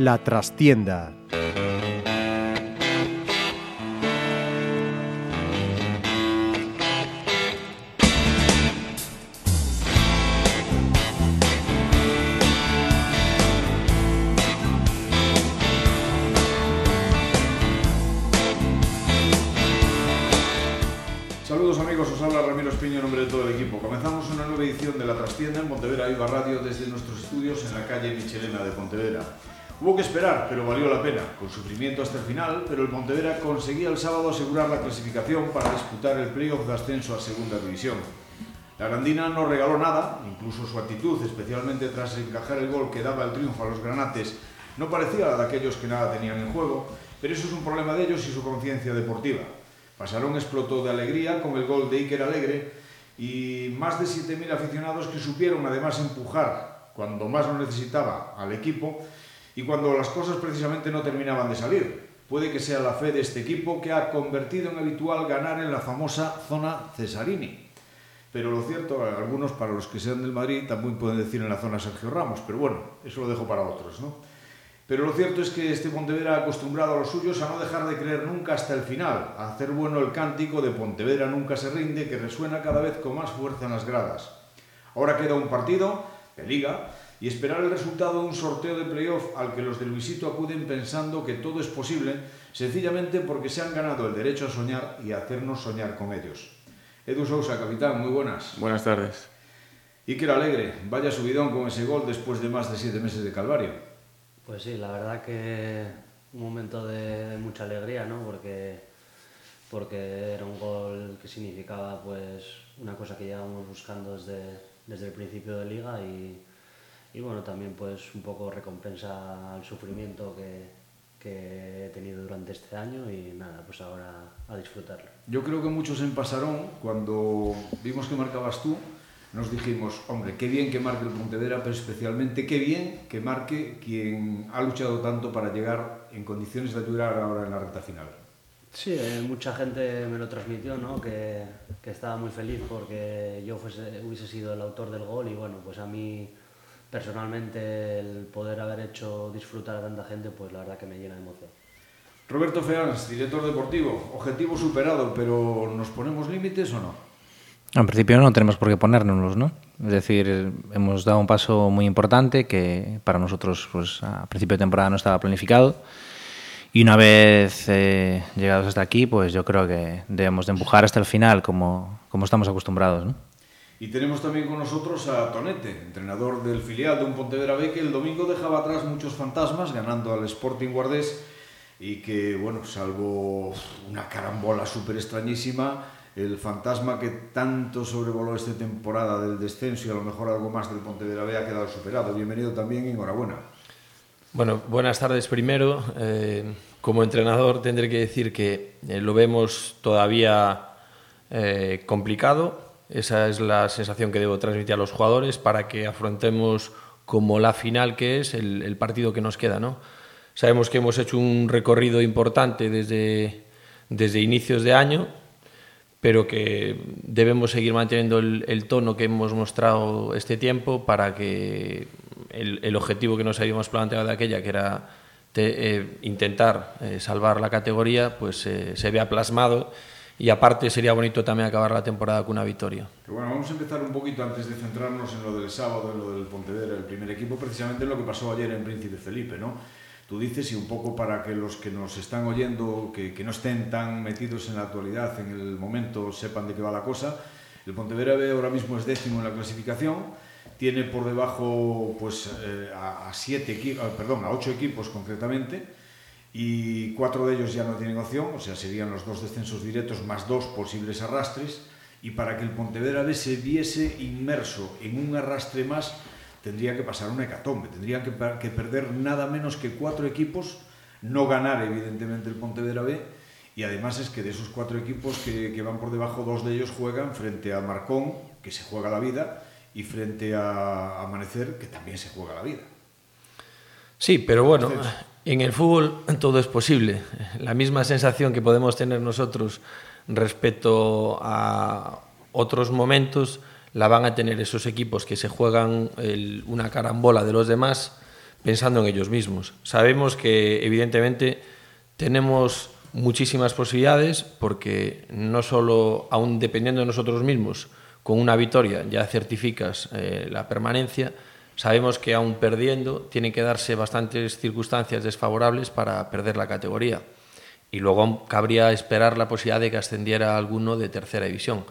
La trastienda. Hubo que esperar, pero valió la pena, con sufrimiento hasta el final, pero el Pontevedra conseguía el sábado asegurar la clasificación para disputar el playoff de ascenso a Segunda División. La Grandina no regaló nada, incluso su actitud, especialmente tras encajar el gol que daba el triunfo a los granates, no parecía la de aquellos que nada tenían en juego, pero eso es un problema de ellos y su conciencia deportiva. Pasarón explotó de alegría con el gol de Iker Alegre y más de 7.000 aficionados que supieron además empujar cuando más lo necesitaba al equipo y cuando las cosas precisamente no terminaban de salir. Puede que sea la fe de este equipo que ha convertido en habitual ganar en la famosa zona Cesarini. Pero lo cierto, algunos para los que sean del Madrid también pueden decir en la zona Sergio Ramos, pero bueno, eso lo dejo para otros, ¿no? Pero lo cierto es que este Pontevedra ha acostumbrado a los suyos a no dejar de creer nunca hasta el final, a hacer bueno el cántico de Pontevedra nunca se rinde, que resuena cada vez con más fuerza en las gradas. Ahora queda un partido de liga y esperar el resultado de un sorteo de playoff al que los de Luisito acuden pensando que todo es posible, sencillamente porque se han ganado el derecho a soñar y a hacernos soñar con ellos. Edu Sousa, capitán, muy buenas. Buenas tardes. Iker Alegre, vaya subidón con ese gol después de más de siete meses de calvario. Pues sí, la verdad que un momento de, mucha alegría, ¿no? Porque, porque era un gol que significaba pues una cosa que llevábamos buscando desde, desde el principio de liga y, y bueno, también pues un poco recompensa al sufrimiento que, que he tenido durante este año y nada, pues ahora a disfrutarlo. Yo creo que muchos en Pasarón, cuando vimos que marcabas tú, nos dijimos, hombre, qué bien que marque el Pontevedra, pero especialmente qué bien que marque quien ha luchado tanto para llegar en condiciones de ayudar ahora en la recta final. Sí, eh, mucha gente me lo transmitió, ¿no? Que, que estaba muy feliz porque yo fuese, hubiese sido el autor del gol y bueno, pues a mí personalmente el poder haber hecho disfrutar a tanta gente, pues la verdad que me llena de emoción. Roberto Feans, director deportivo, objetivo superado, pero ¿nos ponemos límites o no? En principio no tenemos por qué ponérnoslos, ¿no? Es decir, hemos dado un paso muy importante que para nosotros pues, a principio de temporada no estaba planificado y una vez eh, llegados hasta aquí, pues yo creo que debemos de empujar hasta el final como, como estamos acostumbrados, ¿no? Y tenemos también con nosotros a Tonete, entrenador del filial de un Pontevedra B que el domingo dejaba atrás muchos fantasmas ganando al Sporting Guardés y que, bueno, salvo una carambola súper extrañísima, el fantasma que tanto sobrevoló esta temporada del descenso y a lo mejor algo más del Pontevedra B ha quedado superado. Bienvenido también y enhorabuena. Bueno, buenas tardes primero. Eh, como entrenador tendré que decir que eh, lo vemos todavía eh, complicado. Esa es la sensación que debo transmitir a los jugadores para que afrontemos como la final que es el, partido que nos queda. ¿no? Sabemos que hemos hecho un recorrido importante desde, desde inicios de año pero que debemos seguir manteniendo el, tono que hemos mostrado este tiempo para que el, objetivo que nos habíamos planteado de aquella, que era eh, intentar eh, salvar la categoría, pues eh, se vea plasmado. Y aparte sería bonito también acabar la temporada con una victoria. Pero bueno, vamos a empezar un poquito antes de centrarnos en lo del sábado, en lo del Pontevedra, el primer equipo, precisamente en lo que pasó ayer en Príncipe Felipe, ¿no? tú dices y un poco para que los que nos están oyendo, que, que, no estén tan metidos en la actualidad, en el momento, sepan de qué va la cosa. El Pontevedra B ahora mismo es décimo en la clasificación, tiene por debajo pues, eh, a, a, siete perdón, a ocho equipos concretamente, y cuatro de ellos ya no tienen opción, o sea, serían los dos descensos directos más dos posibles arrastres, y para que el Pontevedra B se viese inmerso en un arrastre más, tendría que pasar una hecatombe, tendrían que, que, perder nada menos que cuatro equipos, no ganar evidentemente el Pontevedra B, y además es que de esos cuatro equipos que, que, van por debajo, dos de ellos juegan frente a Marcón, que se juega la vida, y frente a Amanecer, que también se juega la vida. Sí, pero bueno, En el fútbol todo es posible. La misma sensación que podemos tener nosotros respecto a otros momentos la van a tener esos equipos que se juegan una carambola de los demás pensando en ellos mismos. Sabemos que evidentemente tenemos muchísimas posibilidades porque no solo, aún dependiendo de nosotros mismos, con una victoria ya certificas eh, la permanencia, sabemos que aún perdiendo tienen que darse bastantes circunstancias desfavorables para perder la categoría. Y luego cabría esperar la posibilidad de que ascendiera alguno de tercera división.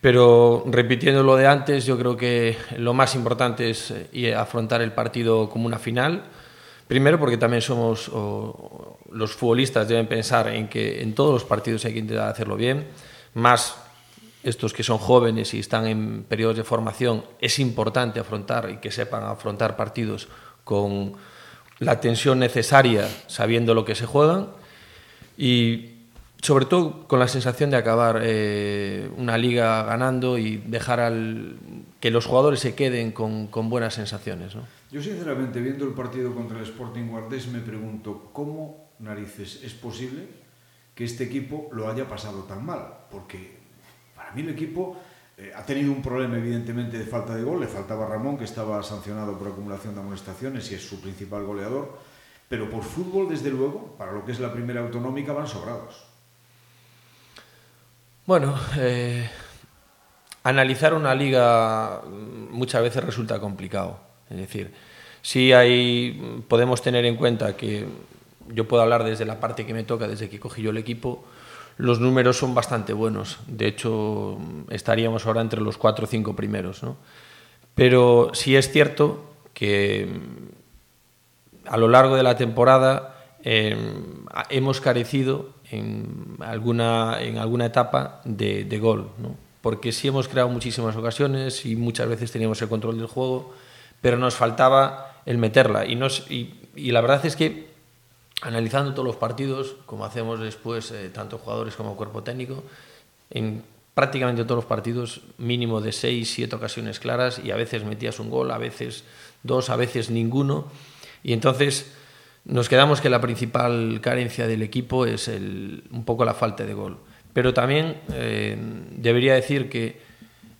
Pero repitiendo lo de antes, yo creo que lo más importante es eh, afrontar el partido como una final. Primero porque también somos, o, los futbolistas deben pensar en que en todos los partidos hay que intentar hacerlo bien, más estos que son jóvenes y están en periodos de formación, es importante afrontar y que sepan afrontar partidos con la tensión necesaria, sabiendo lo que se juegan y sobre todo con la sensación de acabar eh, una liga ganando y dejar al, que los jugadores se queden con, con buenas sensaciones. ¿no? Yo sinceramente, viendo el partido contra el Sporting Guardés, me pregunto cómo narices es posible que este equipo lo haya pasado tan mal, porque mí el equipo eh, ha tenido un problema evidentemente de falta de gol, le faltaba Ramón que estaba sancionado por acumulación de amonestaciones y es su principal goleador, pero por fútbol desde luego, para lo que es la primera autonómica van sobrados. Bueno, eh, analizar una liga muchas veces resulta complicado. Es decir, sí hay, podemos tener en cuenta que yo puedo hablar desde la parte que me toca, desde que cogí yo el equipo, los números son bastante buenos. De hecho, estaríamos ahora entre los cuatro o cinco primeros. ¿no? Pero sí es cierto que a lo largo de la temporada eh, hemos carecido en alguna, en alguna etapa de, de gol, ¿no? porque sí hemos creado muchísimas ocasiones y muchas veces teníamos el control del juego, pero nos faltaba el meterla. Y, nos, y, y la verdad es que analizando todos los partidos, como hacemos después eh, tanto jugadores como cuerpo técnico, en prácticamente todos los partidos mínimo de seis, siete ocasiones claras y a veces metías un gol, a veces dos, a veces ninguno. Y entonces nos quedamos que la principal carencia del equipo es un poco la falta de gol. Pero también eh, debería decir que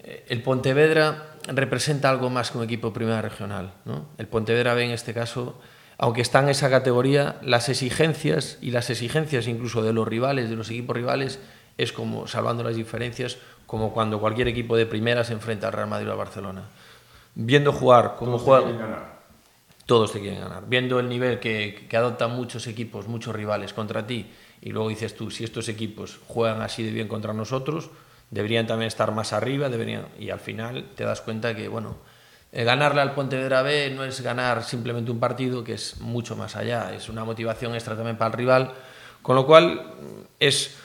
eh, el Pontevedra representa algo más que un equipo primera regional. El Pontevedra ve en este caso, aunque está en esa categoría, las exigencias y las exigencias incluso de los rivales, de los equipos rivales, es como, salvando las diferencias, como cuando cualquier equipo de primera se enfrenta al Real Madrid o al Barcelona. Viendo jugar como juega todos te quieren ganar. Viendo el nivel que, que, adoptan muchos equipos, muchos rivales contra ti, y luego dices tú, si estos equipos juegan así de bien contra nosotros, deberían también estar más arriba, deberían, y al final te das cuenta que, bueno, ganarle al Pontevedra B no es ganar simplemente un partido, que es mucho más allá, es una motivación extra también para el rival, con lo cual es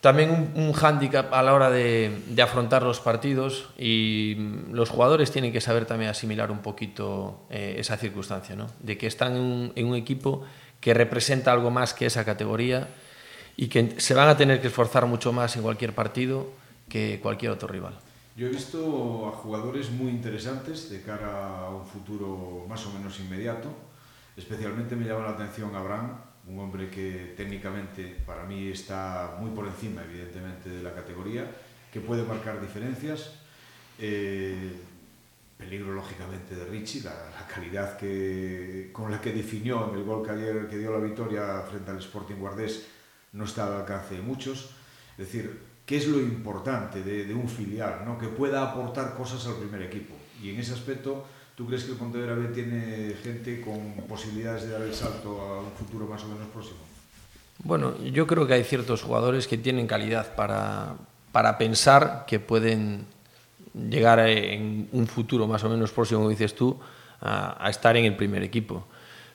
también un, un hándicap a la hora de, afrontar los partidos y los jugadores tienen que saber también asimilar un poquito eh, esa circunstancia, ¿no? de que están en un, equipo que representa algo más que esa categoría y que se van a tener que esforzar mucho más en cualquier partido que cualquier otro rival. Yo he visto a jugadores muy interesantes de cara a un futuro más o menos inmediato. Especialmente me llama la atención Abraham, un hombre que técnicamente para mí está muy por encima, evidentemente, de la categoría, que puede marcar diferencias. Eh, peligro, lógicamente, de Richie, la, la, calidad que, con la que definió en el gol que ayer que dio la victoria frente al Sporting Guardés no está al alcance de muchos. Es decir, ¿qué es lo importante de, un filial? ¿no? Que pueda aportar cosas al primer equipo. Y en ese aspecto ¿Tú crees que el Pontevedra B tiene gente con posibilidades de dar el salto a un futuro más o menos próximo? Bueno, yo creo que hay ciertos jugadores que tienen calidad para, para pensar que pueden llegar en un futuro más o menos próximo, como dices tú, a, estar en el primer equipo.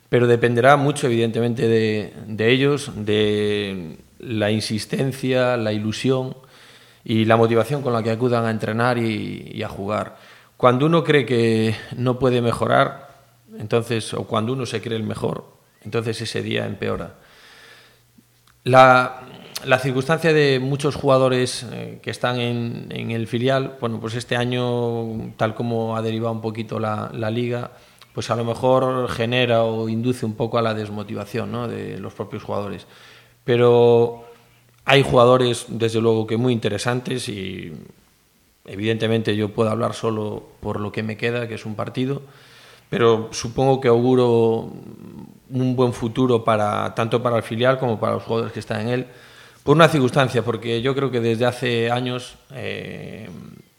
Pero dependerá mucho, evidentemente, de, de ellos, de la insistencia, la ilusión y la motivación con la que acudan a entrenar y, y a jugar. Cuando uno cree que no puede mejorar, entonces, o cuando uno se cree el mejor, entonces ese día empeora. La, la circunstancia de muchos jugadores eh, que están en, en, el filial, bueno, pues este año, tal como ha derivado un poquito la, la liga, pues a lo mejor genera o induce un poco a la desmotivación ¿no? de los propios jugadores. Pero hay jugadores, desde luego, que muy interesantes y evidentemente yo puedo hablar solo por lo que me queda, que es un partido, pero supongo que auguro un buen futuro para tanto para el filial como para los jugadores que están en él, por una circunstancia, porque yo creo que desde hace años eh,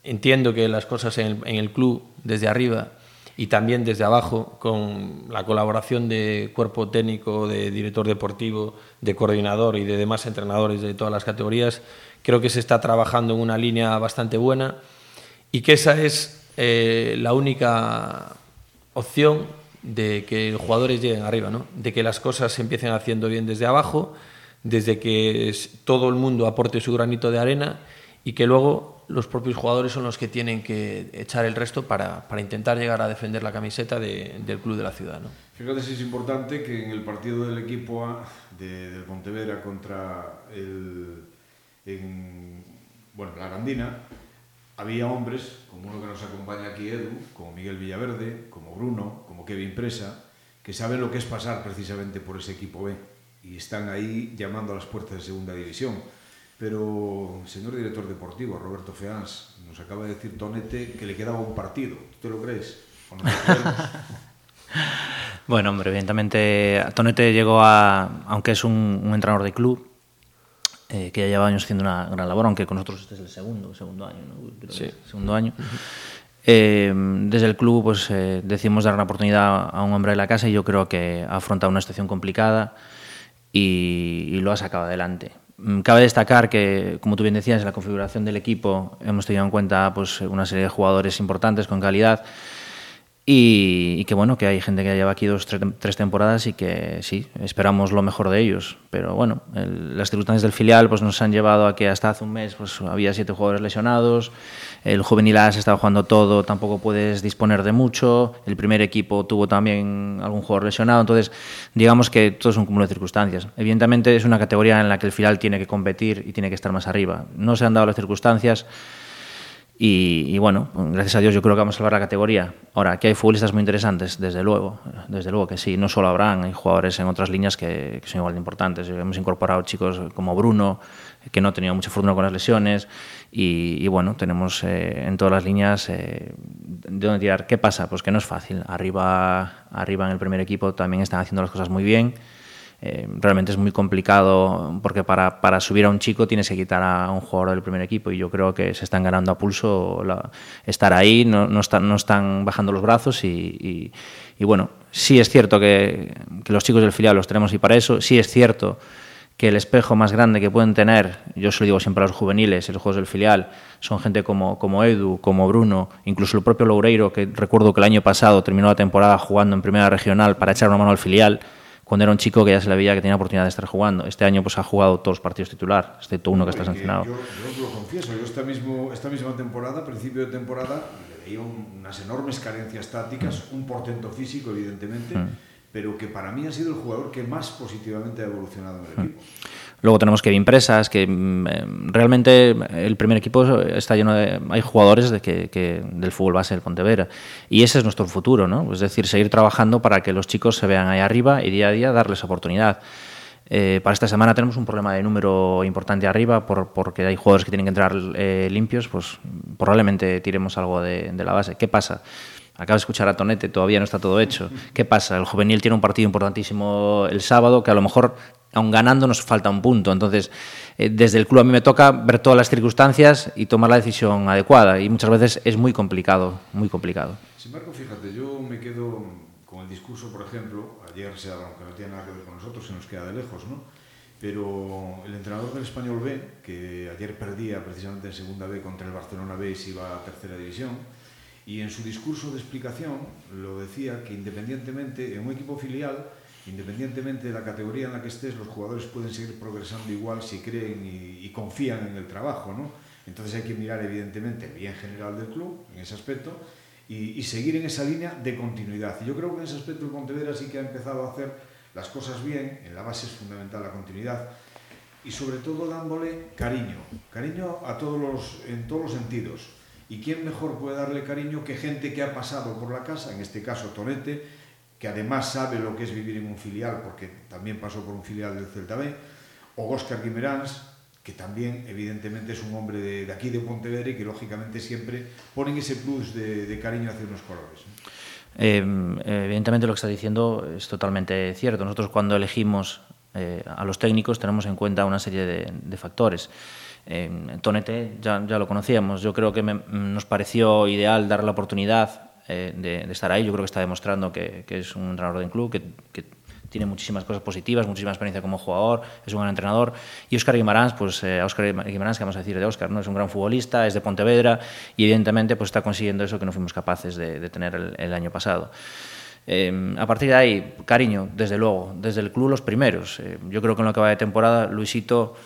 entiendo que las cosas en en el club, desde arriba, y también desde abajo con la colaboración de cuerpo técnico, de director deportivo, de coordinador y de demás entrenadores de todas las categorías, creo que se está trabajando en una línea bastante buena y que esa es eh, la única opción de que los jugadores lleguen arriba, ¿no? de que las cosas se empiecen haciendo bien desde abajo, desde que todo el mundo aporte su granito de arena y que luego los propios jugadores son los que tienen que echar el resto para, para intentar llegar a defender la camiseta de, del club de la ciudad. ¿no? Fíjate si es importante que en el partido del equipo A de, del Pontevedra contra el, en, bueno, la Gandina, había hombres, como uno que nos acompaña aquí, Edu, como Miguel Villaverde, como Bruno, como Kevin Presa, que saben lo que es pasar precisamente por ese equipo B y están ahí llamando a las puertas de segunda división Pero, señor director deportivo, Roberto Feans, nos acaba de decir Tonete que le quedaba un partido. ¿Tú te lo crees? bueno, hombre, evidentemente Tonete llegó a, aunque es un, un entrenador de club, eh, que ya lleva años haciendo una gran labor, aunque con nosotros este es el segundo, segundo año, ¿no? Creo sí. segundo año. Eh, desde el club pues eh, decidimos dar una oportunidad a un hombre de la casa y yo creo que ha afrontado una situación complicada y, y lo ha sacado adelante. Mm, cabe destacar que, como tú bien decías, en la configuración del equipo hemos tenido en cuenta pues, una serie de jugadores importantes con calidad y, y que bueno, que hay gente que lleva aquí dos, tres, tres, temporadas y que sí, esperamos lo mejor de ellos. Pero bueno, las circunstancias del filial pues, nos han llevado a que hasta hace un mes pues, había siete jugadores lesionados, el juvenil A se estaba jugando todo, tampoco puedes disponer de mucho, el primer equipo tuvo también algún jugador lesionado, entonces digamos que todo es un cúmulo de circunstancias. Evidentemente es una categoría en la que el filial tiene que competir y tiene que estar más arriba. No se han dado las circunstancias Y, bueno, gracias a Dios yo creo que vamos a salvar la categoría. Ahora, que hay futbolistas muy interesantes, desde luego, desde luego que sí, no solo habrán, hay jugadores en otras líneas que, que son igual de importantes. Hemos incorporado chicos como Bruno, que no ha tenido mucha fortuna con las lesiones, y, y bueno, tenemos eh, en todas las líneas eh, de dónde tirar. ¿Qué pasa? Pues que no es fácil. Arriba, arriba en el primer equipo también están haciendo las cosas muy bien, eh, realmente es muy complicado porque para, para, subir a un chico tienes que quitar a un jugador del primer equipo y yo creo que se están ganando a pulso estar ahí, no, no, están, no están bajando los brazos y, y, bueno, sí es cierto que, que, los chicos del filial los tenemos y para eso, sí es cierto que el espejo más grande que pueden tener, yo se lo digo siempre a los juveniles, los juegos del filial, son gente como, como Edu, como Bruno, incluso el propio Loureiro, que recuerdo que el año pasado terminó la temporada jugando en primera regional para echar una mano al filial, cuando era un chico que ya se le veía que tenía oportunidad de estar jugando. Este año pues ha jugado todos los partidos titular, excepto uno que está sancionado. Yo, yo lo confieso, yo esta, mismo, esta misma temporada, principio de temporada, le veía unas enormes carencias tácticas, mm. un portento físico, evidentemente, mm. pero que para mí ha sido el jugador que más positivamente ha evolucionado en el mm. equipo. Luego tenemos Kevin Presas, que mm, realmente el primer equipo está lleno de... Hay jugadores de que, del fútbol base del Pontevedra. Y ese es nuestro futuro, ¿no? Es decir, seguir trabajando para que los chicos se vean ahí arriba y día a día darles oportunidad. Eh, para esta semana tenemos un problema de número importante arriba por, porque hay jugadores que tienen que entrar eh, limpios, pues probablemente tiremos algo de, de la base. ¿Qué pasa? Acabo de escuchar a Tonete, todavía no está todo hecho. ¿Qué pasa? El juvenil tiene un partido importantísimo el sábado que a lo mejor aun ganando nos falta un punto. Entonces, eh, desde el club a mí me toca ver todas las circunstancias y tomar la decisión adecuada. Y muchas veces es muy complicado, muy complicado. Sin embargo, fíjate, yo me quedo con el discurso, por ejemplo, ayer, se aunque no tiene nada que ver con nosotros, se nos queda de lejos, ¿no? Pero el entrenador del Español B, que ayer perdía precisamente en Segunda B contra el Barcelona B y se iba a Tercera División, y en su discurso de explicación lo decía que independientemente en un equipo filial independientemente de la categoría en la que estés, los jugadores pueden seguir progresando igual si creen y, confían en el trabajo, ¿no? Entonces hay que mirar evidentemente el bien general del club en ese aspecto y, y seguir en esa línea de continuidad. Y yo creo que en ese aspecto el Pontevedra sí que ha empezado a hacer las cosas bien, en la base es fundamental la continuidad y sobre todo dándole cariño, cariño a todos los, en todos los sentidos. ¿Y quién mejor puede darle cariño que gente que ha pasado por la casa, en este caso Tonete, que además sabe lo que es vivir en un filial, porque también pasó por un filial del Celta B, o Óscar Guimeráns, que también evidentemente es un hombre de, de, aquí de Pontevedra y que lógicamente siempre ponen ese plus de, de cariño hacia unos colores. Eh, evidentemente lo que está diciendo es totalmente cierto. Nosotros cuando elegimos eh, a los técnicos tenemos en cuenta una serie de, de factores. Eh, Tonete ya, ya, lo conocíamos. Yo creo que me, nos pareció ideal dar la oportunidad eh, de, estar ahí. Yo creo que está demostrando que, es un entrenador de club, que, tiene muchísimas cosas positivas, muchísima experiencia como jugador, es un gran entrenador. Y Óscar Guimarães, pues eh, Óscar Guimarães, que vamos a decir de Óscar, ¿no? es un gran futbolista, es de Pontevedra y evidentemente pues está consiguiendo eso que no fuimos capaces de, tener el, el, año pasado. Eh, a partir de ahí, cariño, desde luego, desde el club los primeros. Eh, yo creo que en lo que va de temporada, Luisito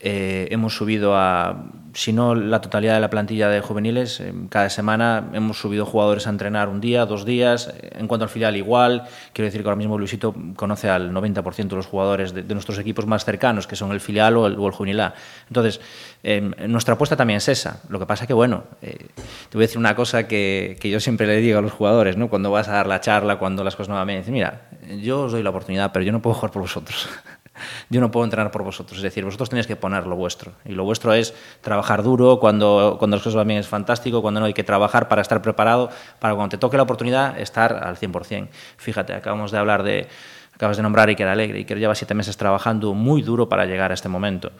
eh, hemos subido a, si no la totalidad de la plantilla de juveniles, eh, cada semana hemos subido jugadores a entrenar un día, dos días. En cuanto al filial, igual. Quiero decir que ahora mismo Luisito conoce al 90% de los jugadores de, nuestros equipos más cercanos, que son el filial o el, o el juvenil A. Entonces, eh, nuestra apuesta también es esa. Lo que pasa que, bueno, eh, te voy a decir una cosa que, yo siempre le digo a los jugadores, ¿no? cuando vas a dar la charla, cuando las cosas no van bien, dices, mira, yo os doy la oportunidad, pero yo no puedo jugar por vosotros. yo no puedo entrenar por vosotros. Es decir, vosotros tenéis que poner lo vuestro. Y lo vuestro es trabajar duro, cuando, cuando las cosas van bien es fantástico, cuando no hay que trabajar para estar preparado, para cuando te toque la oportunidad estar al 100%. Fíjate, acabamos de hablar de, acabas de nombrar Iker Alegre. Iker lleva siete meses trabajando muy duro para llegar a este momento.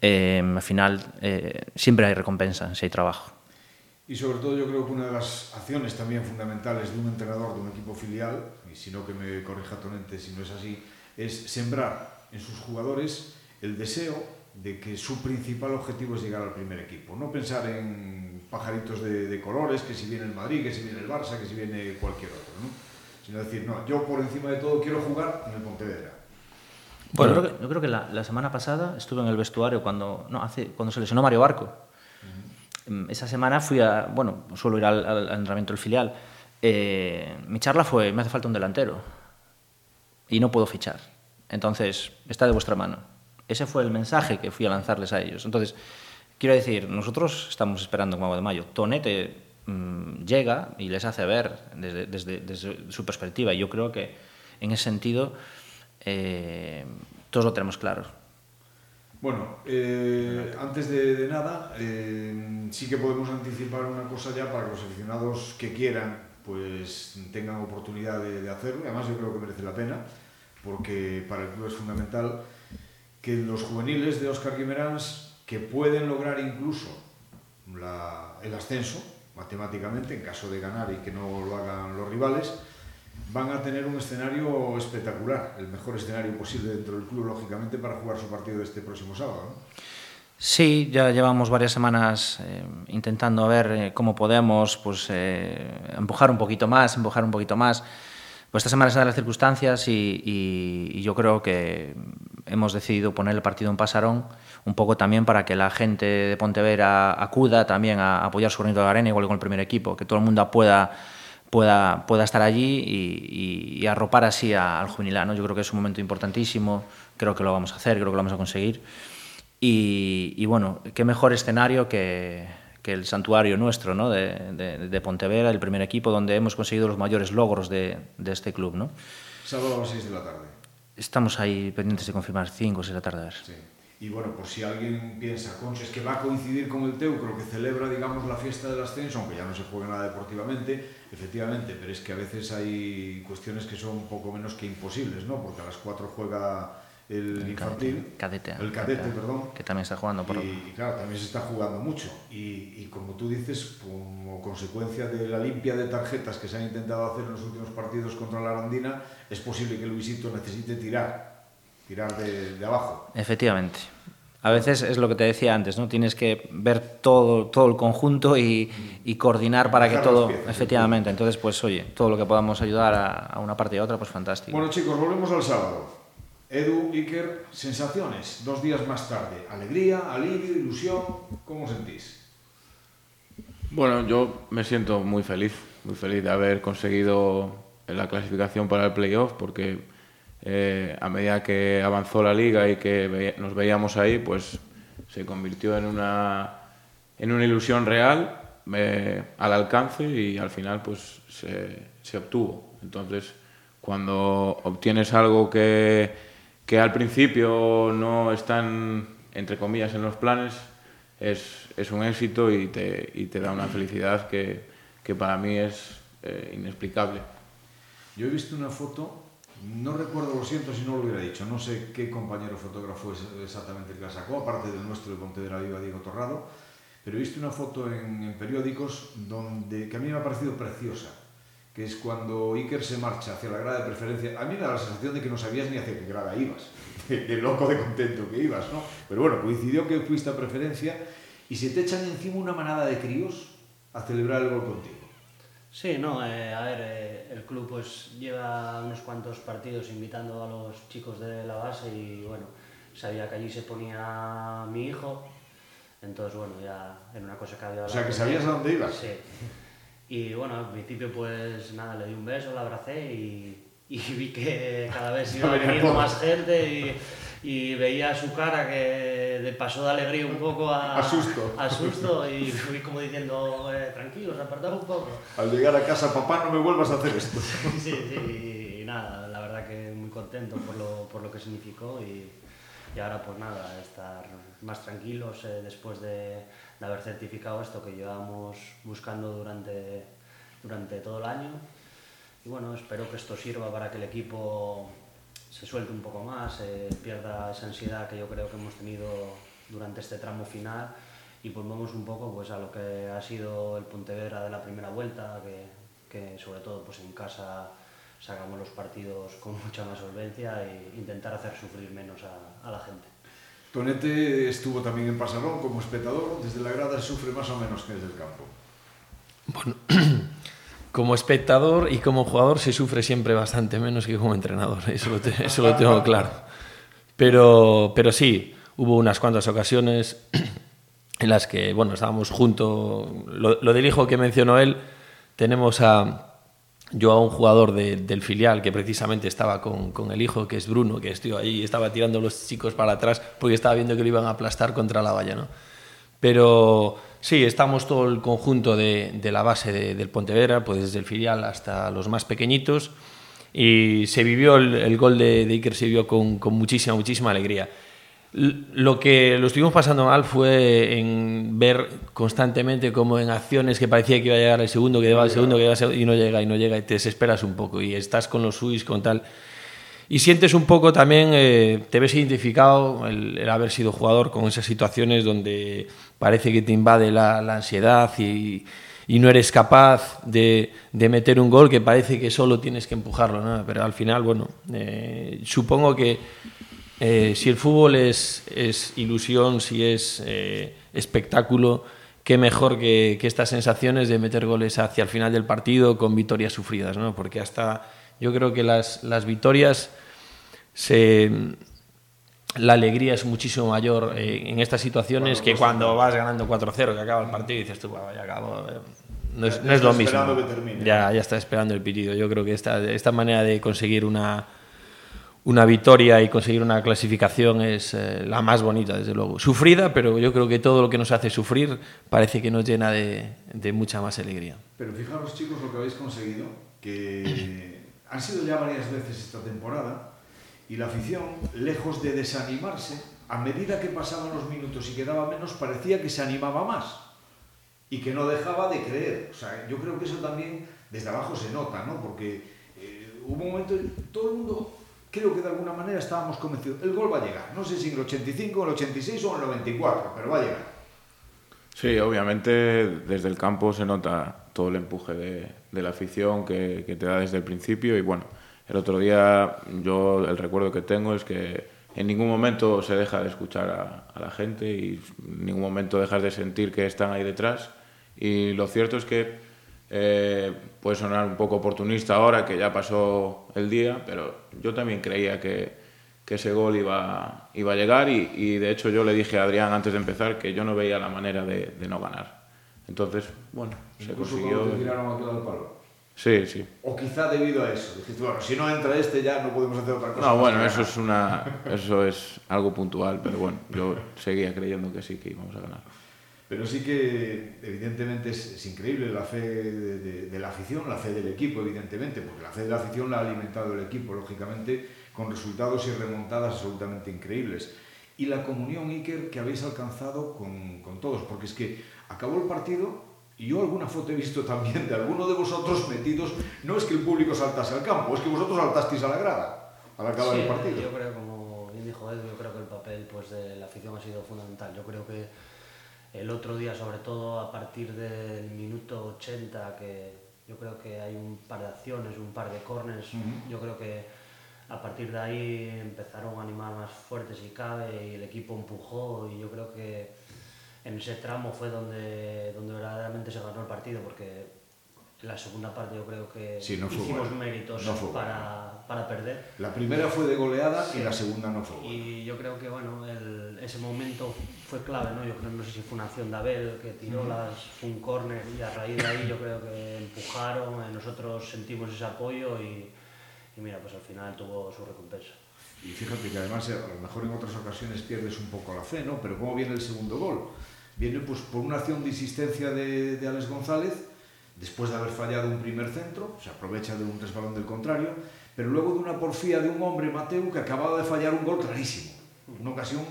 Eh, al final, eh, siempre hay recompensa si hay trabajo. Y sobre todo yo creo que una de las acciones también fundamentales de un entrenador de un equipo filial, y si no que me corrija Tonente si no es así, es sembrar en sus jugadores el deseo de que su principal objetivo es llegar al primer equipo. No pensar en pajaritos de, de colores, que si viene el Madrid, que si viene el Barça, que si viene cualquier otro, ¿no? sino decir, no, yo por encima de todo quiero jugar en el Pontevedra. Bueno, yo creo que, yo creo que la, la, semana pasada estuve en el vestuario cuando, no, hace, cuando se lesionó Mario Barco. Uh -huh. Esa semana fui a, bueno, suelo ir al, al entrenamiento del filial. Eh, mi charla fue, me hace falta un delantero y no puedo fichar entonces, está de vuestra mano. Ese fue el mensaje que fui a lanzarles a ellos. Entonces, quiero decir, nosotros estamos esperando como de mayo. Tonete mmm, llega y les hace ver desde, su perspectiva. Y yo creo que en ese sentido eh, todos lo tenemos claro. Bueno, eh, antes de, nada, eh, sí que podemos anticipar una cosa ya para los aficionados que quieran pues tengan oportunidad de, de hacerlo. Además, yo creo que merece la pena porque para el club es fundamental que los juveniles de Óscar Guimeráns que pueden lograr incluso la, el ascenso matemáticamente en caso de ganar y que no lo hagan los rivales van a tener un escenario espectacular, el mejor escenario posible dentro del club, lógicamente, para jugar su partido este próximo sábado. ¿no? Sí, ya llevamos varias semanas eh, intentando ver eh, cómo podemos pues, eh, empujar un poquito más, empujar un poquito más. Pues esta semana se dan las circunstancias y, yo creo que hemos decidido poner el partido en Pasarón un poco también para que la gente de Pontevedra acuda también a apoyar su granito de arena, igual con el primer equipo, que todo el mundo pueda, pueda, pueda estar allí y, arropar así a, al juvenil ¿no? Yo creo que es un momento importantísimo, creo que lo vamos a hacer, creo que lo vamos a conseguir. Y bueno, qué mejor escenario que, que el santuario nuestro ¿no? de, de, de, Pontevedra, el primer equipo donde hemos conseguido los mayores logros de, de este club. ¿no? Sábado a las 6 de la tarde. Estamos ahí pendientes de confirmar 5 o 6 de la tarde. A ver. Sí. Y bueno, por si alguien piensa, concho, es que va a coincidir con el Teucro, que celebra, digamos, la fiesta del ascenso, aunque ya no se juega nada deportivamente, efectivamente, pero es que a veces hay cuestiones que son un poco menos que imposibles, ¿no? Porque a las 4 juega el, el infantil, cadete, el cadete, cadete, perdón, que también está jugando por... y, y, claro, también se está jugando mucho y, y, como tú dices, como consecuencia de la limpia de tarjetas que se han intentado hacer en los últimos partidos contra la Arandina, es posible que Luisito necesite tirar, tirar de, de abajo. Efectivamente. A veces es lo que te decía antes, ¿no? Tienes que ver todo, todo el conjunto y, y coordinar para que todo... Piezas, efectivamente. Entonces, pues oye, todo lo que podamos ayudar a, a una parte y a otra, pues fantástico. Bueno, chicos, volvemos al sábado. Edu, Iker, sensaciones, dos días más tarde. Alegría, alivio, ilusión, ¿cómo sentís? Bueno, yo me siento muy feliz, muy feliz de haber conseguido la clasificación para el playoff, porque eh, a medida que avanzó la liga y que nos veíamos ahí, pues se convirtió en una, en una ilusión real al alcance y al final pues se, se, obtuvo. Entonces, cuando obtienes algo que, que al principio no están, entre comillas, en los planes, es, es un éxito y te, y te, da una felicidad que, que para mí es eh, inexplicable. Yo he visto una foto no recuerdo, lo siento si no lo hubiera dicho, no sé qué compañero fotógrafo es exactamente el que la sacó, aparte del nuestro de Pontevedra Viva, Diego Torrado, pero he visto una foto en, periódicos donde, que a mí me ha parecido preciosa, que es cuando Iker se marcha hacia la grada de preferencia. A mí me da la sensación de que no sabías ni hacia qué grada ibas, de, loco de contento que ibas, ¿no? Pero bueno, coincidió que fuiste a preferencia y se te echan encima una manada de críos a celebrar el gol contigo. Sí, no, eh, a ver, eh, el club pues lleva unos cuantos partidos invitando a los chicos de la base y bueno, sabía que allí se ponía mi hijo, entonces bueno, ya era una cosa que había... O sea, que sabías a dónde ibas. Sí. Y bueno, al principio pues nada, le di un beso, la abracé y, y vi que cada vez iba viniendo más gente y y veía su cara que de pasó de alegría un poco a, a susto. A susto y fui como diciendo, eh, tranquilos, apartad un poco. Al llegar a casa, papá, no me vuelvas a hacer esto. sí, sí, y nada, la verdad que muy contento por lo, por lo que significó y, y ahora pues nada, estar más tranquilos eh, después de, haber certificado esto que llevamos buscando durante, durante todo el año. Y bueno, espero que esto sirva para que el equipo se suelte un poco más, eh, pierda esa ansiedad que yo creo que hemos tenido durante este tramo final y volvemos un poco pues, a lo que ha sido el Pontevedra de la primera vuelta, que, que sobre todo pues, en casa sacamos los partidos con mucha más solvencia e intentar hacer sufrir menos a la gente. Tonete estuvo también en Pasarón como espectador, desde la grada sufre más o menos que desde el campo. Bueno, como espectador y como jugador se sufre siempre bastante menos que como entrenador, eso lo, lo tengo claro. Pero, pero sí, hubo unas cuantas ocasiones en las que, bueno, estábamos juntos, lo, lo del hijo que mencionó él, tenemos a, yo a un jugador de, del filial que precisamente estaba con, con, el hijo, que es Bruno, que estoy ahí estaba tirando los chicos para atrás porque estaba viendo que lo iban a aplastar contra la valla, ¿no? Pero Sí, estamos todo el conjunto de, de la base de, del Pontevedra, pues desde el filial hasta los más pequeñitos. Y se vivió el, el gol de, Iker, se vivió con, con, muchísima, muchísima alegría. Lo que lo estuvimos pasando mal fue en ver constantemente como en acciones que parecía que iba a llegar el segundo, que iba el segundo, que iba el segundo, y no llega, y no llega, y te desesperas un poco, y estás con los suyos, con tal y sientes un poco también, eh, te ves identificado el, el, haber sido jugador con esas situaciones donde parece que te invade la, la ansiedad y, y, no eres capaz de, de, meter un gol que parece que solo tienes que empujarlo, ¿no? pero al final, bueno, eh, supongo que eh, si el fútbol es, es, ilusión, si es eh, espectáculo, qué mejor que, que estas sensaciones de meter goles hacia el final del partido con victorias sufridas, ¿no? porque hasta yo creo que las, las victorias, se, la alegría es muchísimo mayor eh, en estas situaciones bueno, que cuando vas ganando 4-0, que acaba el partido y dices tú, ya acabo. Eh, no es, ya, no es lo mismo. Ya, ya está esperando el pitido. Yo creo que esta, esta manera de conseguir una, una victoria y conseguir una clasificación es eh, la más bonita, desde luego. Sufrida, pero yo creo que todo lo que nos hace sufrir parece que nos llena de, de mucha más alegría. Pero fijaros, chicos, lo que habéis conseguido, que han sido ya varias veces esta temporada y la afición, lejos de desanimarse, a medida que pasaban los minutos y quedaba menos, parecía que se animaba más y que no dejaba de creer. O sea, yo creo que eso también desde abajo se nota, ¿no? Porque eh, hubo un momento, todo el mundo, creo que de alguna manera estábamos convencidos, el gol va a llegar. No sé si en el 85, en el 86 o en el 94, pero va a llegar. Sí, obviamente desde el campo se nota todo el empuje de, de la afición que, que, te da desde el principio y bueno, el otro día yo el recuerdo que tengo es que en ningún momento se deja de escuchar a, a la gente y en ningún momento dejas de sentir que están ahí detrás y lo cierto es que eh, puede sonar un poco oportunista ahora que ya pasó el día, pero yo también creía que que ese gol iba, iba a llegar y, y, de hecho yo le dije a Adrián antes de empezar que yo no veía la manera de, de no ganar. Entonces, bueno, se consiguió... te tiraron palo? Sí, sí. O quizá debido a eso. Dijiste, bueno, si no entra este ya no podemos hacer otra cosa. No, bueno, eso es, una, eso es algo puntual, pero bueno, yo seguía creyendo que sí, que íbamos a ganar. Pero sí que evidentemente es, increíble la fe de, la afición, la fe del equipo, evidentemente, porque la fe de la afición la ha alimentado el equipo, lógicamente, con resultados y remontadas absolutamente increíbles. Y la comunión, Iker, que habéis alcanzado con, con todos, porque es que acabó el partido y yo alguna foto he visto también de alguno de vosotros metidos, no es que el público saltase al campo, es que vosotros saltasteis a la grada al acabar el partido. Yo creo, como bien dijo Edu, yo creo que el papel pues, de la afición ha sido fundamental. Yo creo que el otro día, sobre todo a partir del minuto 80, que yo creo que hay un par de acciones, un par de corners, yo creo que a partir de ahí empezaron a animar más fuerte si cabe y el equipo empujó y yo creo que en ese tramo fue donde, donde verdaderamente se ganó el partido porque en la segunda parte yo creo que hicimos méritos para, para, perder. La primera fue de goleada y la segunda no fue. Y yo creo que bueno, ese momento fue clave, ¿no? Yo creo, no sé si fue una acción de Abel que tiró las, un córner y a raíz de ahí yo creo que empujaron, eh, nosotros sentimos ese apoyo y, y mira, pues al final tuvo su recompensa. Y fíjate que además a lo mejor en otras ocasiones pierdes un poco la fe, ¿no? Pero ¿cómo viene el segundo gol? Viene pues por una acción de insistencia de, de Alex González, después de haber fallado un primer centro, se aprovecha de un resbalón del contrario, pero luego de una porfía de un hombre, Mateo, que acababa de fallar un gol clarísimo. Una ocasión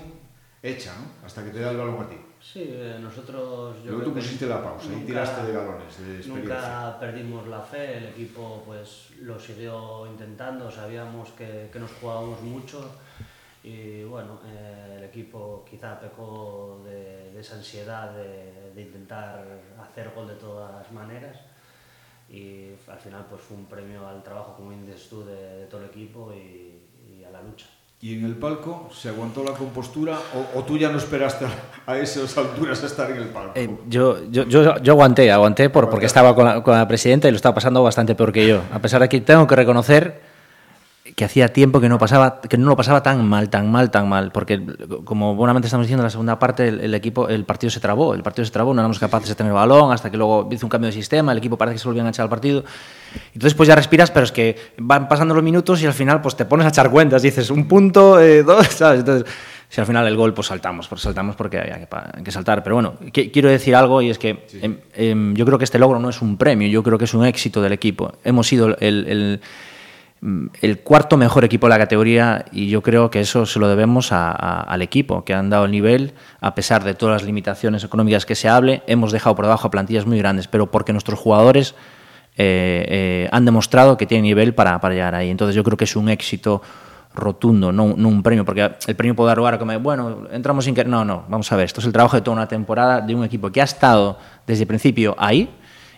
hecha, ¿no? Hasta que te da el balón a ti. Sí, eh, nosotros... Yo Luego tú pusiste la pausa y tiraste de experiencia. Nunca perdimos la fe, el equipo pues lo siguió intentando, sabíamos que, que nos jugábamos mucho y bueno, eh, el equipo quizá pecó de, de esa ansiedad de, de, intentar hacer gol de todas maneras y al final pues fue un premio al trabajo, como dices tú, de, de todo el equipo y, y, a la lucha. ¿Y en el palco se aguantó la compostura o, o tú ya no esperaste a esas alturas a estar en el palco? Eh, yo, yo, yo, yo, aguanté, aguanté por, porque estaba con la, con la presidenta y lo estaba pasando bastante peor que yo. A pesar de que tengo que reconocer que hacía tiempo que no pasaba que no lo pasaba tan mal tan mal tan mal porque como buenamente estamos diciendo en la segunda parte el, el, equipo el partido se trabó el partido se trabó no éramos capaces de tener el balón hasta que luego hizo un cambio de sistema el equipo parece que se volvió a echar al partido. Entonces pues ya respiras pero es que van pasando los minutos y al final pues te pones a echar cuentas dices un punto eh, dos sabes entonces si al final el gol pues saltamos pues saltamos porque hay que, saltar. Pero bueno que, quiero decir algo y es que sí. eh, eh, yo creo que este logro no es un premio yo creo que es un éxito del equipo. Hemos sido el, el el cuarto mejor equipo de la categoría y yo creo que eso se lo debemos a, al equipo, que han dado el nivel a pesar de todas las limitaciones económicas que se hable. Hemos dejado por debajo a plantillas muy grandes, pero porque nuestros jugadores eh, eh, han demostrado que tienen nivel para, para, llegar ahí. Entonces yo creo que es un éxito rotundo, no, no un premio, porque el premio puede dar lugar a como, bueno, entramos sin que... No, no, vamos a ver, esto es el trabajo de toda una temporada de un equipo que ha estado desde el principio ahí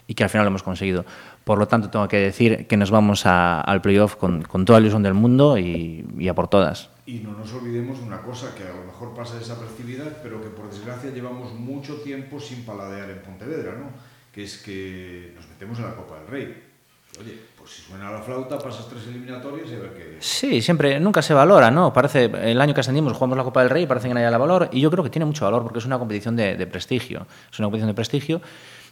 y que al final lo hemos conseguido. Por lo tanto, tengo que decir que nos vamos a, al playoff con, con, toda la ilusión del mundo y, y, a por todas. Y no nos olvidemos de una cosa que a lo mejor pasa desapercibida, pero que por desgracia llevamos mucho tiempo sin paladear en Pontevedra, ¿no? que es que nos metemos en la Copa del Rey. Oye, pues si suena la flauta, pasas tres eliminatorias y a ver qué... Sí, siempre, nunca se valora, ¿no? Parece, el año que ascendimos jugamos la Copa del Rey y parece que nadie la valor, y yo creo que tiene mucho valor porque es una competición de, de prestigio. Es una competición de prestigio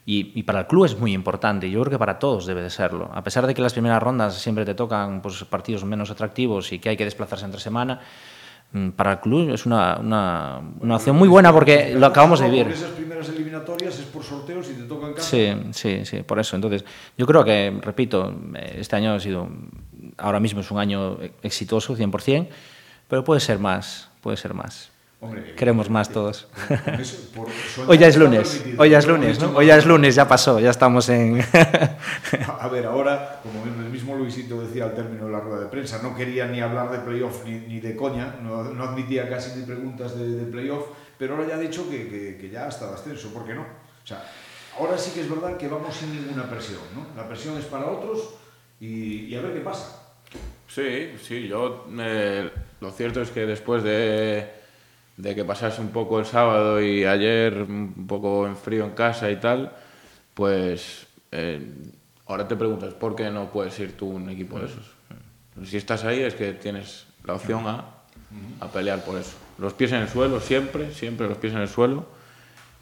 y, y, para el club es muy importante, yo creo que para todos debe de serlo. A pesar de que las primeras rondas siempre te tocan pues, partidos menos atractivos y que hay que desplazarse entre semana, mm, para el club es una, una, una opción muy buena porque lo acabamos de vivir. esas primeras eliminatorias es por sorteos y te tocan casa. Sí, sí, sí, por eso. Entonces, yo creo que, repito, este año ha sido, ahora mismo es un año exitoso, 100%, pero puede ser más, puede ser más. Hombre, Queremos más todos. Eso, por, hoy ya es lunes, hoy ya es lunes, ¿no? Hoy ya es lunes, ya pasó, ya estamos en... a ver, ahora, como el mismo Luisito decía al término de la rueda de prensa, no quería ni hablar de playoff ni, ni de coña, no, no, admitía casi ni preguntas de, de playoff, pero ahora ya ha dicho que, que, que ya está ascenso, ¿por qué no? O sea, ahora sí que es verdad que vamos sin ninguna presión, ¿no? La presión es para otros y, y a ver qué pasa. Sí, sí, yo... Eh, lo cierto es que después de de que pasase un poco el sábado y ayer un poco en frío en casa y tal, pues eh, ahora te preguntas por qué no puedes ir tú un equipo de esos. Si estás ahí es que tienes la opción a, a pelear por eso. Los pies en el suelo, siempre, siempre los pies en el suelo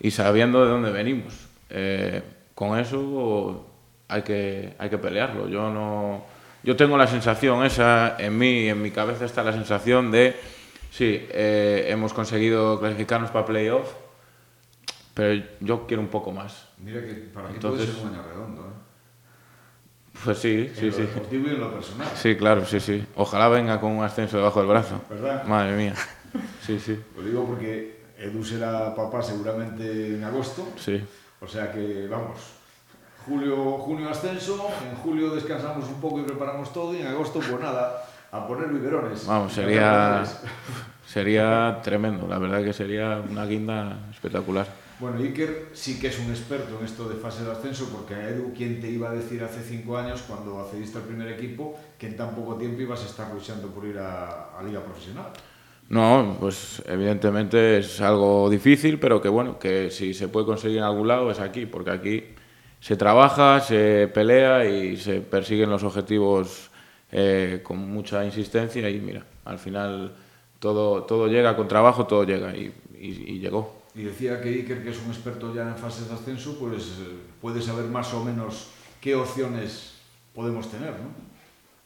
y sabiendo de dónde venimos. Eh, con eso hay que, hay que pelearlo. Yo no... Yo tengo la sensación esa, en mí, en mi cabeza está la sensación de Sí, eh, hemos conseguido clasificarnos para playoff, pero yo quiero un poco más. Mira que para mí Entonces, puede ser un año redondo, ¿eh? Pues sí, sí, lo sí. Deportivo y en lo personal. Sí, claro, sí, sí. Ojalá venga con un ascenso debajo del brazo. ¿Verdad? Madre mía. Sí, sí. Lo digo porque Edu será papá seguramente en agosto. Sí. O sea que, vamos, julio, junio ascenso, en julio descansamos un poco y preparamos todo y en agosto pues nada, a poner biberones. Vamos, sería, sería tremendo, la verdad que sería una guinda espectacular. Bueno, Iker sí que es un experto en esto de fase de ascenso, porque a Edu, ¿quién te iba a decir hace cinco años, cuando accediste al primer equipo, que en tan poco tiempo ibas a estar luchando por ir a, a Liga Profesional? No, pues evidentemente es algo difícil, pero que bueno, que si se puede conseguir en algún lado es aquí, porque aquí se trabaja, se pelea y se persiguen los objetivos eh, con mucha insistencia y mira, al final todo, todo llega con trabajo, todo llega y, y- y llegó. Y decía que Iker, que es un experto ya en fases de ascenso, pues eh, puede saber más o menos qué opciones podemos tener, ¿no?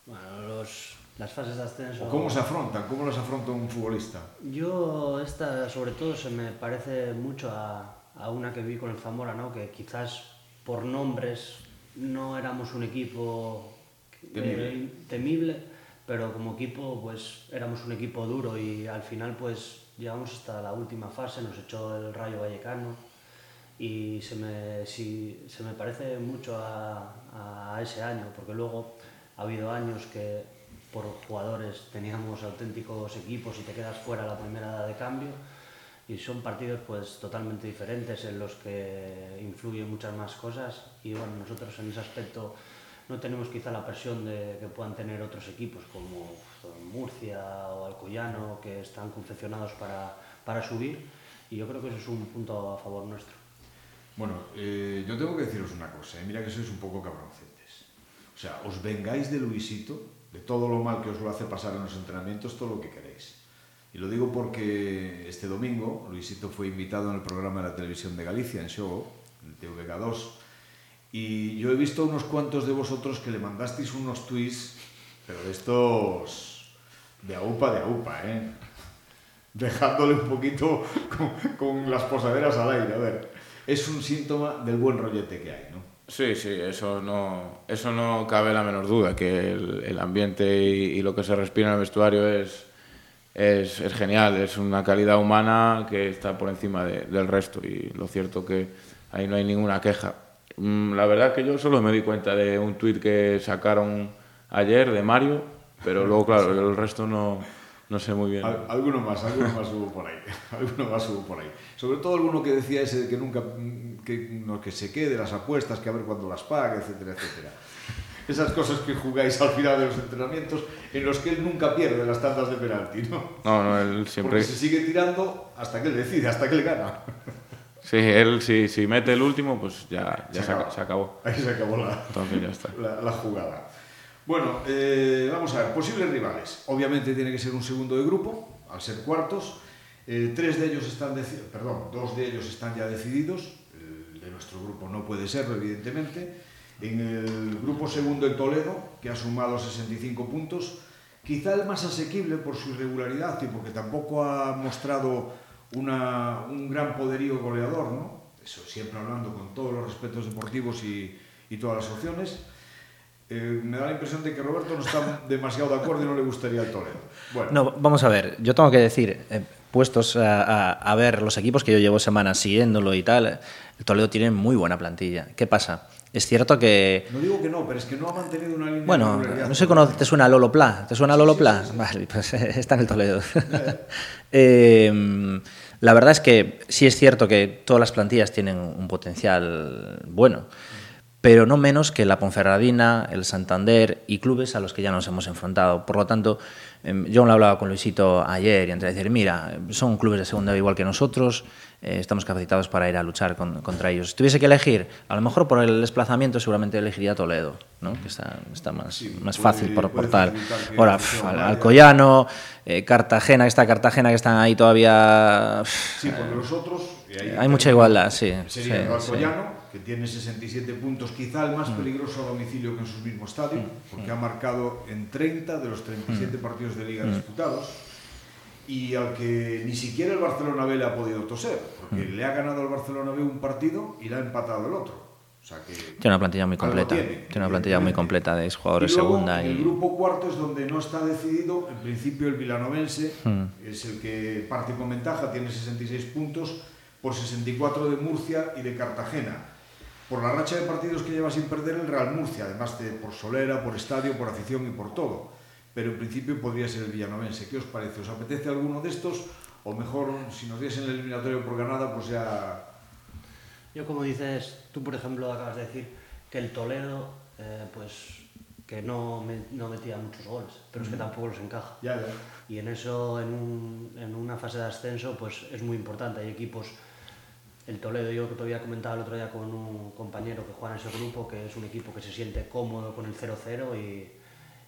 Bueno, los, las fases de ascenso... O cómo se afrontan, cómo las afronta un futbolista. Yo, esta sobre todo se me parece mucho a, a una que vi con el Zamora, ¿no? que quizás por nombres no éramos un equipo eh, Temible. temible, pero como equipo pues éramos un equipo duro y al final pues llegamos hasta la última fase, nos echó el Rayo Vallecano y se me, sí, se me parece mucho a, a ese año, porque luego ha habido años que por jugadores teníamos auténticos equipos y te quedas fuera la primera de cambio y son partidos pues totalmente diferentes en los que influyen muchas más cosas y bueno, nosotros en ese aspecto no tenemos quizá la presión de, que puedan tener otros equipos como Murcia o Alcoyano que están confeccionados para, para subir y yo creo que eso es un punto a favor nuestro. Bueno, eh, yo tengo que deciros una cosa, eh, mira que sois un poco cabroncetes. O sea, os vengáis de Luisito, de todo lo mal que os lo hace pasar en los entrenamientos, todo lo que queréis. Y lo digo porque este domingo Luisito fue invitado en el programa de la televisión de Galicia, en Show, en TVK2, y yo he visto unos cuantos de vosotros que le mandasteis unos tweets, pero de estos de aupa de aupa, ¿eh? Dejándole un poquito con, con las posaderas al aire. A ver, es un síntoma del buen rollete que hay, ¿no? Sí, sí, eso no, eso no cabe la menor duda, que el, el ambiente y, y lo que se respira en el vestuario es, es, es genial, es una calidad humana que está por encima de- del resto y lo cierto que ahí no hay ninguna queja. Mm, La verdad que yo solo me di cuenta de un tuit que sacaron ayer de Mario, pero luego, claro, el resto no, no sé muy bien. Al- alguno más, alguno más hubo por ahí. Alguno más hubo por ahí. Sobre todo alguno que decía ese de que nunca, que, no, que se quede las apuestas, que a ver cuándo las pague, etcétera, etcétera. Esas cosas que jugáis al final de los entrenamientos en los que él nunca pierde las tandas de penalti, ¿no? No, no, él siempre... Porque se sigue tirando hasta que él decide, hasta que él gana. Sí, él si, si mete el último, pues ya, ya Se se, acabó. ac- se acabó. Ahí se acabó la, Entonces ya está. la, la jugada. Bueno, eh, vamos a ver, posibles rivales. Obviamente tiene que ser un segundo de grupo, al ser cuartos. Eh, tres de ellos están, perdón, dos de ellos están ya decididos. El de nuestro grupo no puede serlo, evidentemente. En el grupo segundo el Toledo, que ha sumado 65 puntos. Quizá el más asequible por su irregularidad y porque tampoco ha mostrado una- un gran poderío goleador, ¿no? Eso siempre hablando con todos los respetos deportivos y, y todas las opciones. Eh, me da la impresión de que Roberto no está demasiado de acuerdo y no le gustaría el Toledo. Bueno, No, vamos a ver, yo tengo que decir, eh, puestos a, a- a ver los equipos que yo llevo semanas siguiéndolo y tal, el Toledo tiene muy buena plantilla. ¿Qué pasa? Es cierto que... no digo que no, pero es que no ha mantenido una línea Bueno, de no sé cómo te suena Lolo Pla. ¿Te suena Lolo Pla? Vale, pues está en el Toledo. Eh, la verdad es que sí es cierto que todas las plantillas tienen un potencial bueno, pero no menos que la Ponferradina, el Santander y clubes a los que ya nos hemos enfrentado. Por lo tanto, eh, yo lo hablaba con Luisito ayer y entre decir, mira, son clubes de segunda igual que nosotros, eh, estamos capacitados para ir a luchar con- contra ellos. Si tuviese que elegir, a lo mejor por el desplazamiento seguramente elegiría Toledo, ¿no? que está, está más, Sí, más puede- fácil por, puede por tal. facilitar que Ahora, pf, Al-. Alcoyano, eh, Cartagena, que está Cartagena, que están ahí todavía... pf, Sí, porque los otros... Hay mucha igualdad, sí, Sería sí, el sí. Alcoyano, que tiene 67 puntos, quizá el más peligroso a domicilio que en su mismo estadio, porque ha marcado en 30 de los 37 partidos de liga disputados. Y al que ni siquiera el Barcelona B le ha podido toser, porque le ha ganado al Barcelona B un partido y le ha empatado el otro. O sea que tiene una plantilla muy completa. tiene, Tiene, una plantilla muy completa de jugadores Y luego, segunda en el y grupo cuarto es donde no está decidido. En principio, el vilanovense Hmm. es el que parte con ventaja, tiene 66 puntos por 64 de Murcia y de Cartagena. Por la racha de partidos que lleva sin perder el Real Murcia, además de por solera, por estadio, por afición y por todo. Pero en principio podría ser el villanovense. ¿Qué os parece? ¿Os apetece alguno de estos? O mejor, si nos diesen el eliminatorio por ganada, pues ya. Yo como dices, tú por ejemplo acabas de decir que el Toledo, eh, pues que no, me- no metía muchos goles, pero es que tampoco los encaja. Ya, ya. Y en eso, en, un- en una fase de ascenso, pues es muy importante. Hay equipos, el Toledo, yo que te había comentado el otro día con un compañero que juega en ese grupo, que es un equipo que se siente cómodo con el 0-0 y,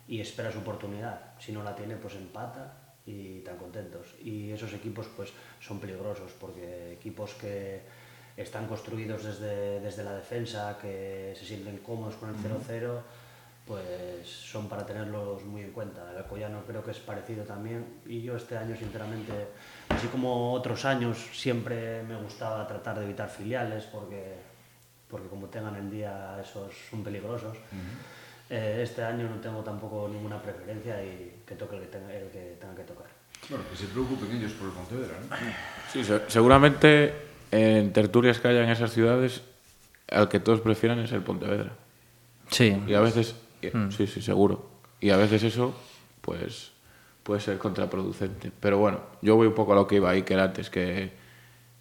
y espera su oportunidad. Si no la tiene, pues empata y tan contentos. Y esos equipos pues son peligrosos porque equipos que están construidos desde, desde la defensa, que se sienten cómodos con el 0-0, pues son para tenerlos muy en cuenta. El Alcoyano creo que es parecido también y yo este año sinceramente, así como otros años, siempre me gustaba tratar de evitar filiales porque, porque como tengan el día esos son peligrosos. Eh, este año no tengo tampoco ninguna preferencia y que toque el que tenga, el que, tenga que tocar. Bueno, que se preocupen ellos por el Pontevedra, ¿no? Sí, se- seguramente en tertulias que haya en esas ciudades, al que todos prefieran es el Pontevedra. sí, Y a veces, sí, sí, seguro. Y a veces eso, pues, puede ser contraproducente. Pero bueno, yo voy un poco a lo que iba ahí, que era antes, que,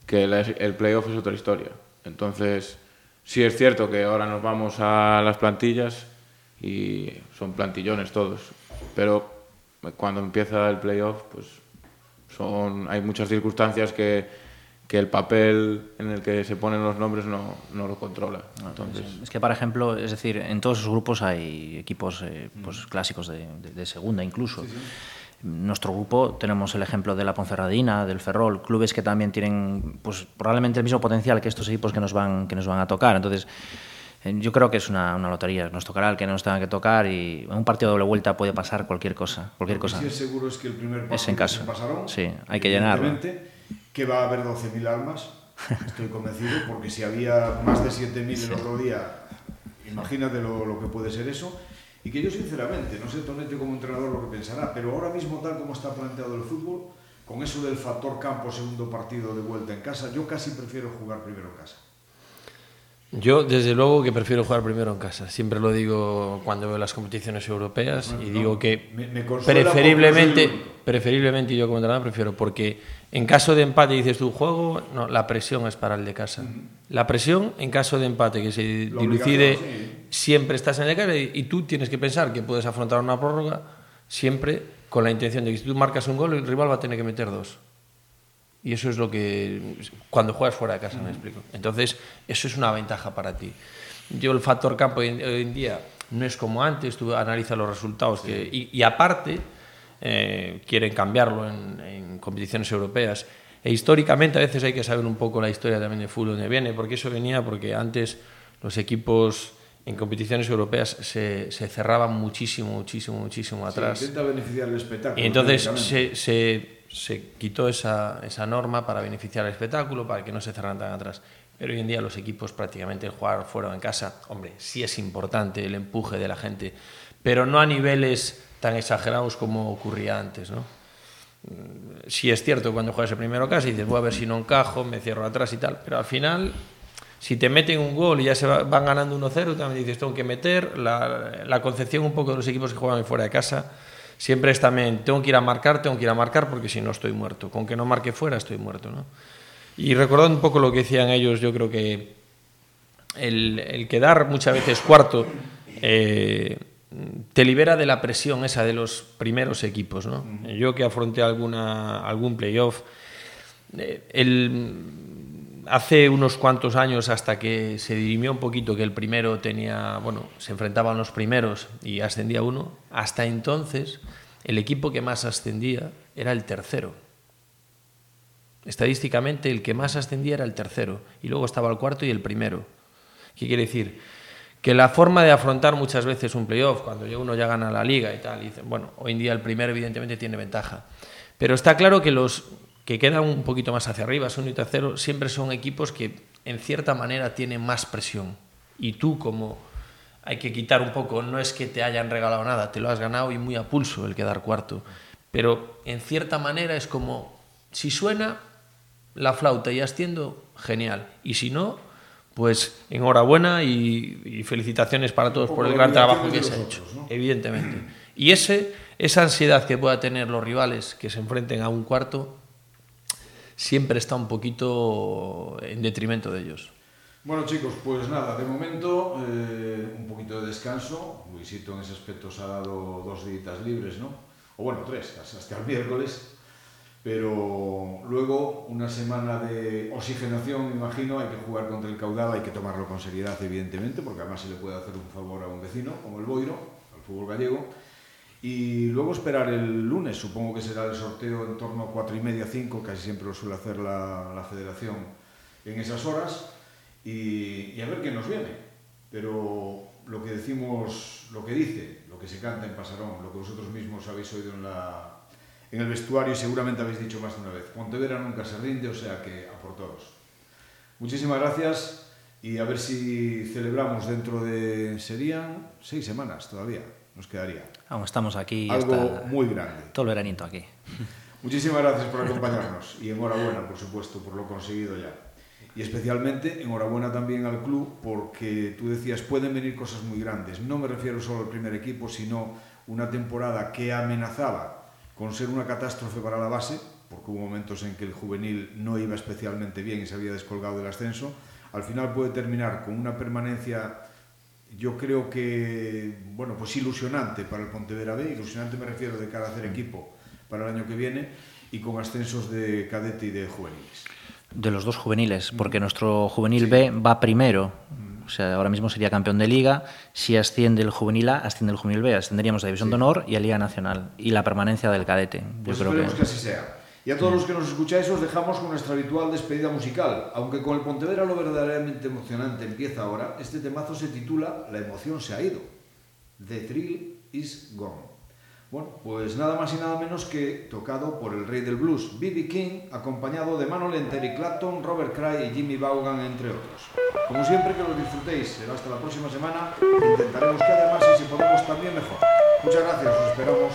que la- el playoff es otra historia. Entonces, sí es cierto que ahora nos vamos a las plantillas y son plantillones todos. Pero cuando empieza el playoff, pues son, hay muchas circunstancias que, que el papel en el que se ponen los nombres no, no lo controla. Entonces, Es que, por ejemplo, es decir, en todos esos grupos hay equipos eh, pues, clásicos de, de- de segunda incluso. En nuestro grupo tenemos el ejemplo de la Ponferradina, del Ferrol, clubes que también tienen pues, probablemente el mismo potencial que estos equipos que nos van, que nos van a tocar. Entonces, yo creo que es una, una lotería. Nos tocará el que nos tenga que tocar y en un partido de doble vuelta puede pasar cualquier cosa. Cualquier que cosa. sí es seguro es que el primer partido Es en caso. se pasaron. Sí, hay que llenarlo. Que va a haber 12.000 almas, estoy convencido, porque si había más de 7.000 el otro día, imagínate lo, lo que puede ser eso. Y que yo sinceramente, no sé Tonete como entrenador lo que pensará, pero ahora mismo tal como está planteado el fútbol, con eso del factor campo segundo partido de vuelta en casa, yo casi prefiero jugar primero en casa. Yo, desde luego, que prefiero jugar primero en casa. Siempre lo digo cuando veo las competiciones europeas y No, digo que me- me consuela preferiblemente, preferiblemente yo como entrenador prefiero, porque en caso de empate dices tu juego, no, la presión es para el de casa. La presión en caso de empate que se dilucide, sí. siempre estás en el de casa y, y tú tienes que pensar que puedes afrontar una prórroga siempre con la intención de que si tú marcas un gol, el rival va a tener que meter dos. Y eso es lo que. Cuando juegas fuera de casa, me explico. Entonces, eso es una ventaja para ti. Yo, el factor campo hoy en, hoy en día no es como antes, tú analizas los resultados. Que, y, y aparte, eh, quieren cambiarlo en, en competiciones europeas. E históricamente, a veces hay que saber un poco la historia también de fútbol, donde viene, porque eso venía porque antes los equipos en competiciones europeas se, se cerraban muchísimo, muchísimo, muchísimo atrás. Se intenta beneficiar el espectáculo. Y entonces se, se quitó esa, esa norma para beneficiar el espectáculo, para que no se cerraran tan atrás. Pero hoy en día los equipos prácticamente el jugar fuera o en casa, hombre, sí es importante el empuje de la gente, pero no a niveles tan exagerados como ocurría antes, ¿no? Mm, Sí es cierto cuando juegas el primero casa y dices, voy a ver si no encajo, me cierro atrás y tal, pero al final, si te meten un gol y ya se va- van ganando 1-0, también dices, tengo que meter. La, la concepción un poco de los equipos que juegan fuera de casa siempre es también, tengo que ir a marcar, tengo que ir a marcar porque si no estoy muerto. Con que no marque fuera estoy muerto, ¿no? Y recordando un poco lo que decían ellos, yo creo que el, el quedar muchas veces cuarto eh, te libera de la presión esa de los primeros equipos. ¿no? Yo que afronté alguna, algún playoff, eh, el- hace unos cuantos años hasta que se dirimió un poquito que el primero tenía, bueno, se enfrentaban los primeros y ascendía uno, hasta entonces el equipo que más ascendía era el tercero. Estadísticamente el que más ascendía era el tercero y luego estaba el cuarto y el primero. ¿Qué quiere decir? Que la forma de afrontar muchas veces un playoff, cuando uno ya gana la liga y tal, y dicen, bueno, hoy en día el primero evidentemente tiene ventaja, Pero está claro que los que quedan un poquito más hacia arriba, son y tercero, siempre son equipos que en cierta manera tienen más presión. Y tú como hay que quitar un poco, no es que te hayan regalado nada, te lo has ganado y muy a pulso el quedar cuarto. Pero en cierta manera es como, si suena la flauta y asciendo, genial. Y si no, pues enhorabuena y, y felicitaciones para todos por el gran trabajo que se ha hecho, ¿no? evidentemente. Y ese, esa ansiedad que pueda tener los rivales que se enfrenten a un cuarto siempre está un poquito en detrimento de ellos. Bueno chicos, pues nada, de momento eh, un poquito de descanso. Luisito en ese aspecto se ha dado dos días libres, ¿no? O bueno, tres, hasta el miércoles. Pero luego una semana de oxigenación, me imagino, hay que jugar contra el caudal, hay que tomarlo con seriedad, evidentemente, porque además se le puede hacer un favor a un vecino, como el Boiro, al fútbol gallego. Y luego esperar el lunes, supongo que será el sorteo en torno a cuatro y media, cinco, casi siempre lo suele hacer la, la federación en esas horas, y, y, a ver qué nos viene. Pero lo que decimos, lo que dice, lo que se canta en Pasarón, lo que vosotros mismos habéis oído en, la, en el vestuario y seguramente habéis dicho más de una vez, Pontevedra nunca se rinde, o sea que a por todos. Muchísimas gracias y a ver si celebramos dentro de, serían seis semanas todavía, nos quedaría. Aún estamos aquí. Algo hasta muy grande. Todo el veranito aquí. Muchísimas gracias por acompañarnos y enhorabuena, por supuesto, por lo conseguido ya. Y especialmente enhorabuena también al club porque tú decías pueden venir cosas muy grandes. No me refiero solo al primer equipo, sino una temporada que amenazaba con ser una catástrofe para la base, porque hubo momentos en que el juvenil no iba especialmente bien y se había descolgado del ascenso. Al final puede terminar con una permanencia yo creo que, bueno, pues ilusionante para el Pontevedra B, ilusionante me refiero de cara a hacer equipo para el año que viene y con ascensos de cadete y de juveniles. De los dos juveniles, porque nuestro juvenil sí. B va primero, o sea, ahora mismo sería campeón de liga, si asciende el juvenil A, asciende el juvenil B, ascenderíamos a División sí. de Honor y a Liga Nacional, y la permanencia del cadete. Pues yo creo que... que así sea. Y a todos los que nos escucháis os dejamos con nuestra habitual despedida musical. Aunque con el Pontevedra lo verdaderamente emocionante empieza ahora, este temazo se titula La emoción se ha ido. The thrill is gone. Bueno, pues nada más y nada menos que tocado por el rey del blues, B.B. King, acompañado de Manuel Enter Clapton, Robert Cray y Jimmy Vaughan, entre otros. Como siempre, que lo disfrutéis. Será hasta la próxima semana. Intentaremos que además, y si podemos, también mejor. Muchas gracias, os esperamos.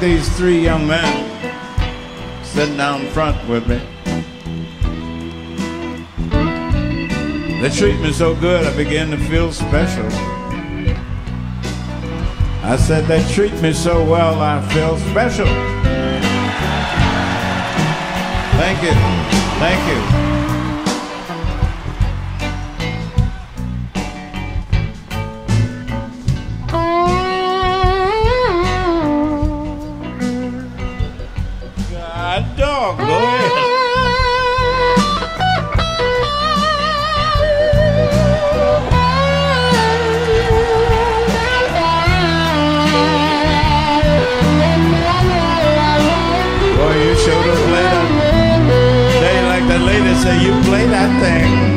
These three young men sitting down front with me. They treat me so good, I begin to feel special. I said, they treat me so well, I feel special. Thank you. Thank you. Say you play that thing.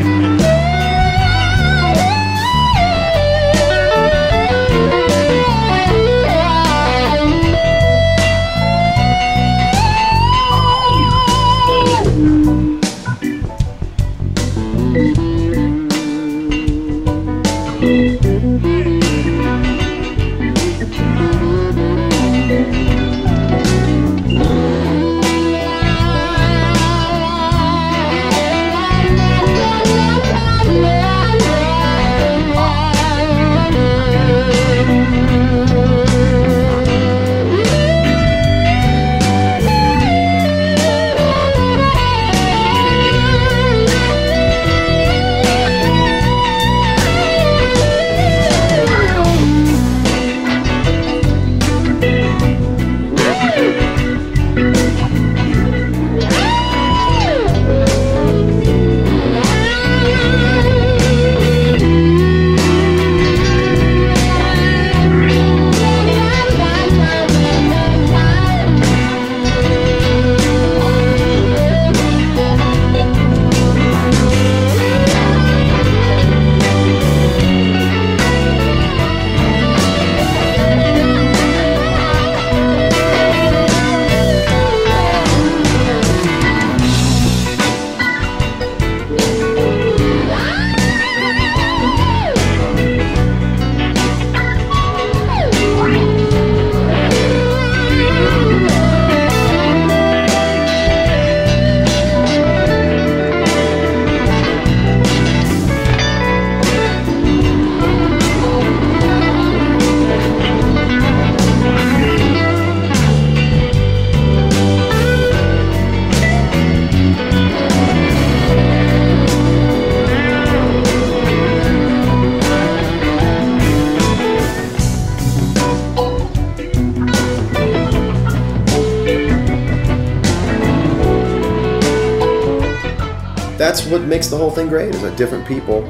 What makes the whole thing great is that different people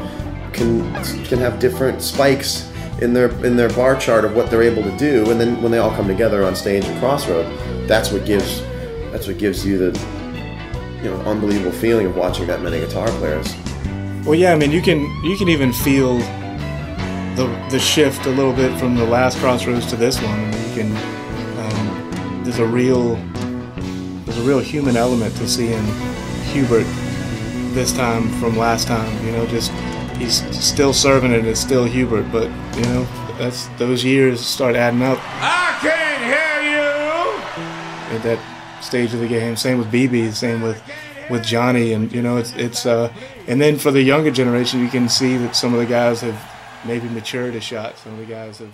can can have different spikes in their in their bar chart of what they're able to do and then when they all come together on stage at crossroad that's what gives that's what gives you the you know unbelievable feeling of watching that many guitar players Well, yeah, I mean, you can you can even feel the the shift a little bit from the last Crossroads to this one. You can um, there's a real there's a real human element to seeing Hubert this time from last time. You know, just he's still serving it. It's still Hubert, but you know that's those years start adding up I can't hear you. at that stage of the game. Same with BB. Same with with Johnny, and you know it's it's uh, and then for the younger generation, you can see that some of the guys have maybe matured a shot. Some of the guys have